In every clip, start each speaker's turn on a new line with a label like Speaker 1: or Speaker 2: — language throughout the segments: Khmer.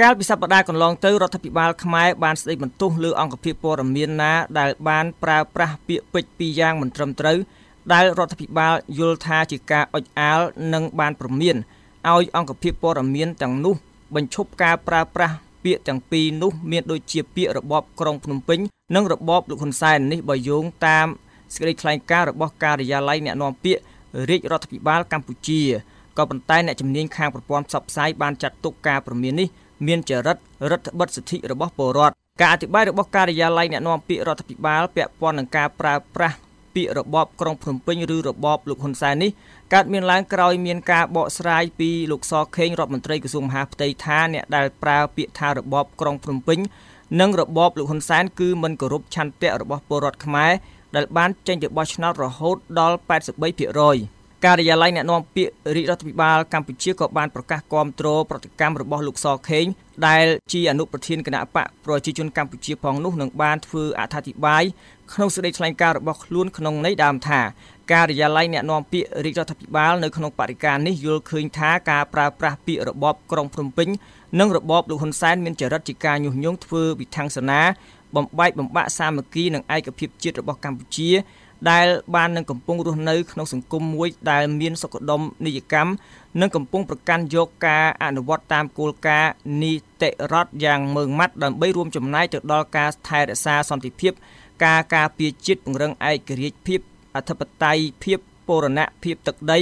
Speaker 1: កាលពីសប្តាហ៍កន្លងទៅរដ្ឋាភិបាលខ្មែរបានស្ដីបន្ទោសលើអង្គភាពព័ត៌មានណាដែលបានប្រើប្រាស់ពាក្យពេចន៍ពីរយ៉ាងមិនត្រឹមត្រូវដែលរដ្ឋាភិបាលយល់ថាជាការអុចអាលនិងបានប្រមានឲ្យអង្គភាពព័ត៌មានទាំងនោះបញ្ឈប់ការប្រើប្រាស់ពាក្យទាំងពីរនោះមានដូចជាពាក្យរបបក្រុងភ្នំពេញនិងរបបលោកហ៊ុនសែននេះបើយោងតាមសេចក្តីថ្លែងការណ៍របស់ការិយាល័យអ្នកនាំពាក្យរាជរដ្ឋាភិបាលកម្ពុជាក៏ប៉ុន្តែអ្នកជំនាញខាងប្រព័ន្ធផ្សព្វផ្សាយបានចាត់ទុកការព្រមាននេះ មានចរិតរដ្ឋបិទសិទ្ធិរបស់ពលរដ្ឋការអធិប្បាយរបស់ការិយាល័យអ្នកនាំពាក្យរដ្ឋាភិបាលពាក់ព័ន្ធនឹងការប្រើប្រាស់ពាក្យរបបក្រុងភ្នំពេញឬរបបលោកហ៊ុនសែននេះកើតមានឡើងក្រោយមានការបកស្រាយពីលោកសខេងរដ្ឋមន្ត្រីក្រសួងមហាផ្ទៃថាអ្នកដែលប្រើពាក្យថារបបក្រុងភ្នំពេញនិងរបបលោកហ៊ុនសែនគឺមិនគោរពឆន្ទៈរបស់ពលរដ្ឋខ្មែរដែលបានចេញទៅបោះឆ្នោតរហូតដល់83% ការិយាល័យអ្នកណែនាំពាក្យរាជរដ្ឋាភិបាលកម្ពុជាក៏បានប្រកាសគាំទ្រប្រតិកម្មរបស់លោកសខេងដែលជាអនុប្រធានគណៈបកប្រជាជនកម្ពុជាផងនោះនឹងបានធ្វើអត្ថាធិប្បាយក្នុងសេចក្តីថ្លែងការណ៍របស់ខ្លួនក្នុងន័យដើមថាការិយាល័យអ្នកណែនាំពាក្យរាជរដ្ឋាភិបាលនៅក្នុងបរិការនេះយល់ឃើញថាការប្រើប្រាស់ពាក្យរបបក្រុងភ្នំពេញនិងរបបលោកហ៊ុនសែនមានចរិតជាការញុះញង់ធ្វើវិធានសនាបំបែកបំបាក់សាមគ្គីនិងឯកភាពជាតិរបស់កម្ពុជា ដែលបាននឹងកំពុងរស់នៅក្នុងសង្គមមួយដែលមានសុខដុមនីយកម្មនិងកំពុងប្រកាន់យកការអនុវត្តតាមគោលការណ៍នីតិរដ្ឋយ៉ាងម៉ឺងម៉ាត់ដើម្បីរួមចំណែកទៅដល់ការថែរក្សាសន្តិភាព ការការពារជាតិពង្រឹងឯករាជ្យភាពអធិបតេយ្យភាពបូរណភាពទឹកដី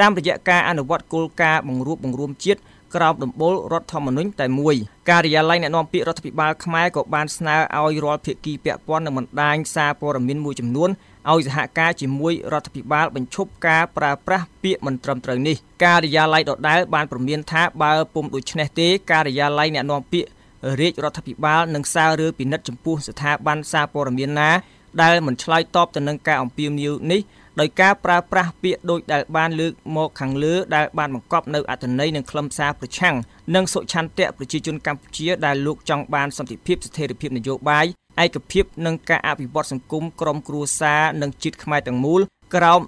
Speaker 1: តាមរយៈការអនុវត្តគោលការណ៍បង្រួបបង្រួមជាតិក្រោមដំបូលរដ្ឋធម្មនុញ្ញតែមួយការិយាល័យអ្នកនាំពាក្យរដ្ឋាភិបាលខ្មែរក៏បានស្នើឲ្យរាល់ភាគីពាក់ព័ន្ធនឹងបណ្ដាញសារព័ត៌មានមួយចំនួន ឲ្យសហការជាមួយរដ្ឋាភិបាលបញ្ឈប់ការប្រើប្រាស់ពាក្យមិនត្រឹមត្រូវនេះការិយាល័យដដែលបានព្រមានថាបើពុំដូច្នេះទេការិយាល័យអ្នកនាំពាក្យរាជរដ្ឋាភិបាលនឹងសាររឿងពិនិត្យចំពោះស្ថាប័នសារព័ត៌មានណាដែលមិនឆ្លើយតបទៅនឹងការអំពាវនាវនេះដោយការប្រើប្រាស់ពាក្យដូចដែលបានលើកមកខាងលើដែលបានបង្កប់នៅអត្ថន័យនិងខ្លឹមសារប្រឆាំងនិងសុឆន្ទៈប្រជាជនកម្ពុជាដែលលោកចង់បានសន្តិភាពស្ថិរភាពនយោបាយ ឯកភាពនិងការអភិវឌ្ឍសង្គមក្រមគ្រួសារនិងជាតិខ្មែរទាំងមូលក្រោម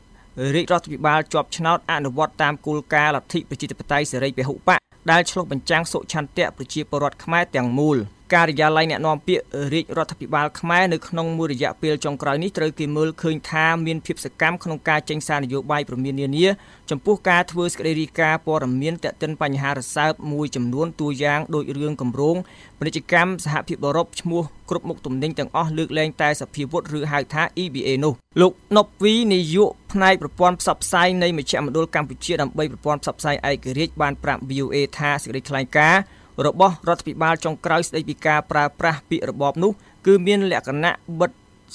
Speaker 1: រាជរដ្ឋាភិបាលជាប់ឆ្នោតអនុវត្តតាមគោលការណ៍លទ្ធិប្រជាធិបតេយ្យសេរីពហុបកដែលឆ្លុះបញ្ចាំងសុឆន្ទៈប្រជាពលរដ្ឋខ្មែរទាំងមូល។ ការិយាល័យអ្នកនាំពាក្យរាជរដ្ឋាភិបាលខ្មែរនៅក្នុងមួយរយៈពេលចុងក្រោយនេះត្រូវគេមើលឃើញថាមានភាពសកម្មក្នុងការចេញសារនយោបាយប្រមាននានាចំពោះការធ្វើសេចក្តីរាយការណ៍ព័ត៌មានទាក់ទិនបញ្ហារសើបមួយចំនួនតួយ៉ាងដូចរឿងគម្រោងពាណិជ្ជកម្មសហភាពអឺរ៉ុបឈ្មោះគ្រប់មុខទំនិញទាំងអស់លើកលែងតែសភាវុធឬហៅថា EBA នោះលោកណប់វីនាយកផ្នែកប្រព័ន្ធផ្សព្វផ្សាយនៃមជ្ឈមណ្ឌលកម្ពុជាដើម្បីប្រព័ន្ធផ្សព្វផ្សាយឯករាជ្យបានប្រាប់ VOA ថាសេចក្តីថ្លែងការណ៍ របស់រដ្ឋាភិបាលចុងក្រោយស្ដីពីការប្រើប្រាស់ពាក្យរបបនោះគឺមានលក្ខណៈបិទ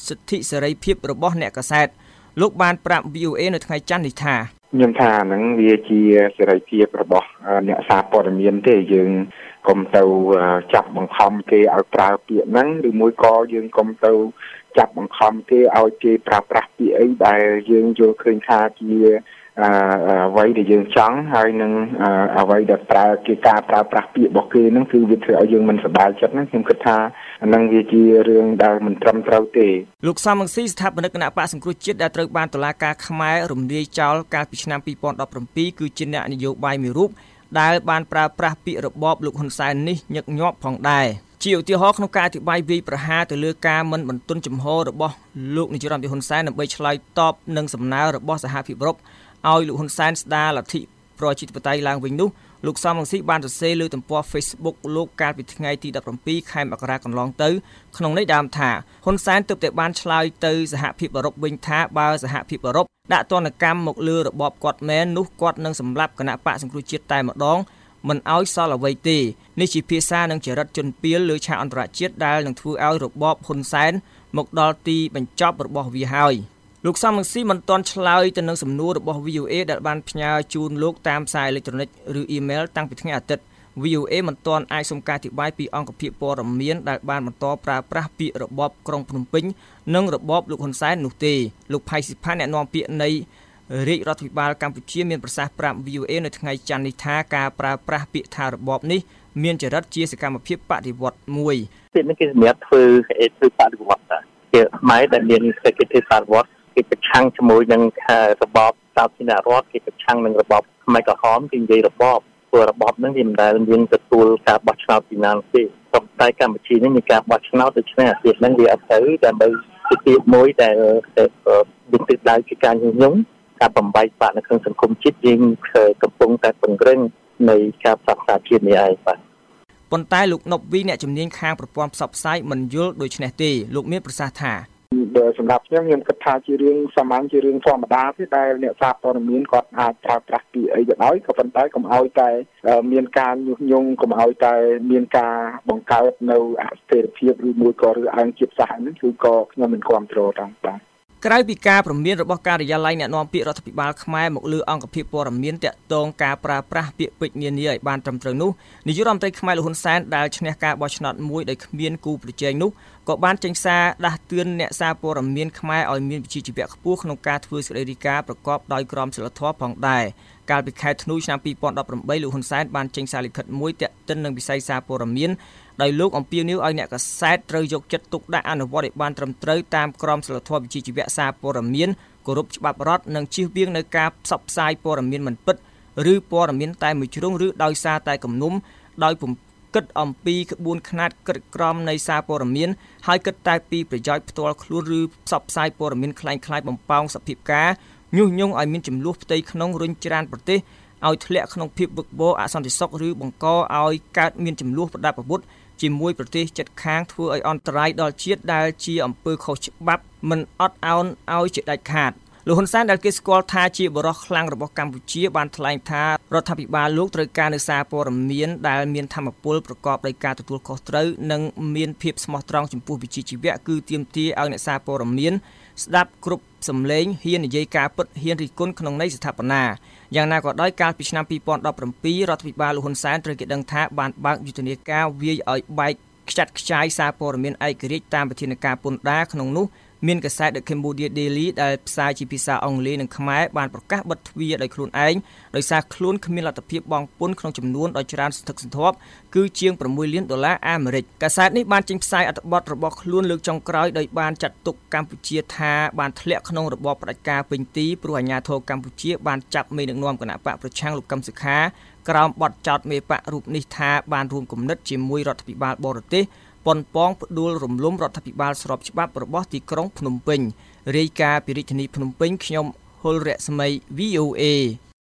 Speaker 1: សិទ្ធិសេរីភាពរបស់អ្នកកសែតលោកបានប្រាប់ VOA នៅថ្ងៃច័ន្ទនេះថា
Speaker 2: ខ្ញុំថាហ្នឹងវាជាសេរីភាពរបស់អ្នកសារព័ត៌មានទេយើងកុំទៅចាប់បង្ខំគេឲ្យប្រើពាក្យហ្នឹងឬមួយក៏យើងកុំទៅចាប់បង្ខំគេឲ្យគេប្រើប្រាស់ពាក្យអីដែលយើងយល់ឃើញថាជា អ្វីដែលយើងចង់ហើយនឹងអ្វីដែលប្រើគេការប្រើប្រាស់ពាក្យរបស់គេហ្នឹងគឺវាធ្វើឲ្យយើងមិនសប្បាយចិត្តហ្នឹងខ្ញុំគិតថាហ្នឹងវាជារឿងដែលមិនត្រឹមត្រូវទេ
Speaker 1: លោកសំងស៊ីស្ថាបនិកគណៈបកសង្គ្រោះជាតិដែលត្រូវបានតុលាការខ្មែររំលាយចោលកាលពីឆ្នាំ2017គឺជាអ្នកនយោបាយមួយរូបដែលបានប្រើប្រាស់ពាក្យរបបលោកហ៊ុនសែននេះញឹកញាប់ផងដែរជាឧទាហរណ៍ក្នុងការអធិប្បាយវិយប្រហារទៅលើការមិនបន្ទន់ចំហរបស់លោកនាយរដ្ឋមន្ត្រីហ៊ុនសែនដើម្បីឆ្លើយតបនឹងសំណើរបស់សហភាពអឺរ៉ុប ឲ្យលោកហ៊ុនសែនស្ដារលទ្ធិប្រជាធិបតេយ្យឡើងវិញនោះលោកសំរងស៊ីបានសរសេរលើទំព័រ Facebook លោកកាលពីថ្ងៃទី17ខែមករាកន្លងទៅក្នុងន័យដើមថាហ៊ុនសែនទើបតែបានឆ្លើយទៅសហភាពអឺរ៉ុបវិញថាបើសហភាពអឺរ៉ុបដាក់ទណ្ឌកម្មមកលើរបបគាត់មែននោះគាត់នឹងសម្លាប់គណៈបកសង្គ្រោះជាតិតែម្ដងមិនអោយសល់អ្វីទេនេះជាភាសានិងចរិតជនពៀលលើឆាកអន្តរជាតិដែលនឹងធ្វើឲ្យរបបហ៊ុនសែនមកដល់ទីបញ្ចប់របស់វាហើយ។ លោកសំនឹងស៊ីមិនទាន់ឆ្លើយទៅនឹងសំណួររបស់ VOA ដែលបានផ្ញើជូនលោកតាមសារអេឡិចត្រូនិកឬអ៊ីមែលតាំងពីថ្ងៃអាទិត្យ VOA មិនទាន់អាចសុំការអធិប្បាយពីអង្គភាពព័ត៌មានដែលបានបន្តប្រើប្រាស់ពាក្យរបបក្រុងភ្នំពេញនិងរបបលោកហ៊ុនសែននោះទេលោកផៃស៊ីផានអ្នកនាំពាក្យនៃរាជរដ្ឋាភិបាលកម្ពុជាមានប្រសាសន៍ប្រាប់ VOA នៅថ្ងៃច័ន្ទនេះថាការប្រើប្រាស់ពាក្យថារបបនេះមានចរិតជាសកម្មភាពបដិវត្តមួយ
Speaker 3: ពាក្យនេះគេសម្រាប់ធ្វើធ្វើបដិវត្តតាជាខ្មែរដែលមានសេចក្តីបដិវត្ត គេប្រឆាំងជាមួយនឹងរបបសាធារណរដ្ឋគេប្រឆាំងនឹងរបបខ្មែរក្រហមគេនិយាយរបបធ្វើរបបហ្នឹងវាមិនដែលមានទទួលការបោះឆ្នោតពីណាទេប៉ុន្តែកម្ពុជានេះមានការបោះឆ្នោតដូច្នេះអាទិត្យហ្នឹងវាអត់ទៅដើម្បីជាទីមួយដែលមានទិសដៅជាការញុះញង់ការបំបែកបាក់នៅក្នុងសង្គមជាតិយើងកំពុងតែពង្រឹងនៃការផ្សព្វផ្សាយជាតិនេះឯងបាទ
Speaker 1: ប៉ុន្តែលោកណប់វីអ្នកជំនាញខាងប្រព័ន្ធផ្សព្វផ្សាយមិនយល់ដូច្នេះទេលោកមានប្រសាសន៍ថា
Speaker 2: សម្រាប់ខ្ញុំខ្ញុំគិតថាជារឿងសាមញ្ញជារឿងធម្មតាទេដែលអ្នកសារព័ត៌មានគាត់អាចប្រើប្រាស់ពីអីក៏ដោយក៏ប៉ុន្តែកុំឲ្យតែមានការញុះញង់កុំឲ្យតែមានការបង្កើតនៅអស្ថិរភាពឬមួយក៏ឬអើងជាតិសាសន៍ហ្នឹងគឺក៏ខ្ញុំមិនគ្រប់គ្រងតាមបាទ
Speaker 1: ក្រៅពីការព្រមានរបស់ការិយាល័យអ្នកណែនាំពាក្យរដ្ឋាភិបាលខ្មែរមកលើអង្គភាពព័ត៌មានតាក់ទងការប្រើប្រាស់ពាក្យពេចន៍នានាឲ្យបានត្រឹមត្រូវនោះនាយករដ្ឋមន្ត្រីខ្មែរលហ៊ុនសែនដែលឈ្នះការបោះឆ្នោតមួយដោយគ្មានគូប្រជែងនោះក៏បានចេញសារដាស់តឿនអ្នកសារព័ត៌មានខ្មែរឲ្យមានវិជ្ជាជីវៈខ្ពស់ក្នុងការធ្វើសេចក្តីរាយការណ៍ប្រកបដោយក្រមសីលធម៌ផងដែរកាលពីខែធ្នូឆ្នាំ2018លោកហ៊ុនសែនបានចេញសារលិខិតមួយទាក់ ទិននឹងវិស័យសារព័ត៌មានដោយលោកអំពាវនាវឲ្យអ្នកកសែតត្រូវយកចិត្តទុកដាក់អនុវត្តឲ្យបានត្រឹមត្រូវតាមក្រមសីលធម៌វិជ្ជាជីវៈសារព័ត៌មានគោរពច្បាប់រដ្ឋនិងជៀសវាងនៅការផ្សព្វផ្សាយព័ត៌មានមិនពិតឬព័ត៌មានតែមួយជ្រុងឬដោយសារតែគំនុំដោយពុំគិតអំពីក្បួនខ្នាតក្រិតក្រមនៃសារព័ត៌មានហើយគិតតែពីប្រយោជន៍ផ្ទាល់ខ្លួនឬផ្សព្វផ្សាយព័ត៌មានคล้ายៗបំពងសភាពការញុះញង់ឲ្យមានចំនួនផ្ទៃក្នុងរុញច្រានប្រទេស ឲ្យធ្លាក់ក្នុងភាពវឹកវរអសន្តិសុខឬបង្កឲ្យកើតមានចំនួនប្រដាប់អាវុធជាមួយប្រទេសជិតខាងធ្វើឲ្យអន្តរាយដល់ជាតិដែលជាអំពើខុសច្បាប់មិនអត់ឱនឲ្យជាដាច់ខាតលោកហ៊ុនសែនដែលគេស្គាល់ថាជាបរិះខ្លាំងរបស់កម្ពុជាបានថ្លែងថារដ្ឋាភិបាលលោកត្រូវការនៅសារព័ត៌មានដែលមានធម្មពលប្រកបដោយការទទួលខុសត្រូវនិងមានភាពស្មោះត្រង់ចំពោះវិជ្ជាជីវៈគឺទាមទារឲ្យអ្នកសារព័ត៌មានស្ដាប់គ្រប់សំឡេងហ៊ាននិយាយការពិតហ៊ានរិះគន់ក្នុងន័យស្ថាបនា យ៉ាងណាក៏ដោយកាលពីឆ្នាំ2017រដ្ឋាភិបាលលោកហ៊ុនសែនត្រូវគេដឹងថាបានបើកយុទ្ធនាការវាយឲ្យបែកខ្ចាត់ខ្ចាយសារព័ត៌មានឯករាជ្យតាមវិធានការពន្ធដារក្នុងនោះ មានកាសែត The Cambodia Daily ដែលផ្សាយជាភាសាអង់គ្លេសនិងខ្មែរបានប្រកាសបិទទ្វារដោយខ្លួនឯងដោយសារខ្លួនគ្មានលទ្ធភាពបង់ពន្ធក្នុងចំនួនដ៏ច្រើនសន្ធឹកសន្ធាប់គឺជាង6លានដុល្លារអាមេរិកកាសែតនេះបានចេញផ្សាយអត្ថបទរបស់ខ្លួនលើកចុងក្រោយដោយបានចាត់ទុកកម្ពុជាថាបានធ្លាក់ក្នុងរបបផ្ដាច់ការពេញទីព្រោះអាញាធរកម្ពុជាបានចាប់មេដឹកនាំគណៈបកប្រឆាំងលោកកឹមសុខាក្រោមបទចោទមេបករូបនេះថាបានរួមគំនិតជាមួយរដ្ឋាភិបាលបរទេស ប៉ុនប៉ងផ្ដួលរំលំរដ្ឋាភិបាលស្របច្បាប់របស់ទីក្រុងភ្នំពេញរាយការណ៍ពីរាជធានីភ្នំពេញខ្ញុំហុលរស្មី VOA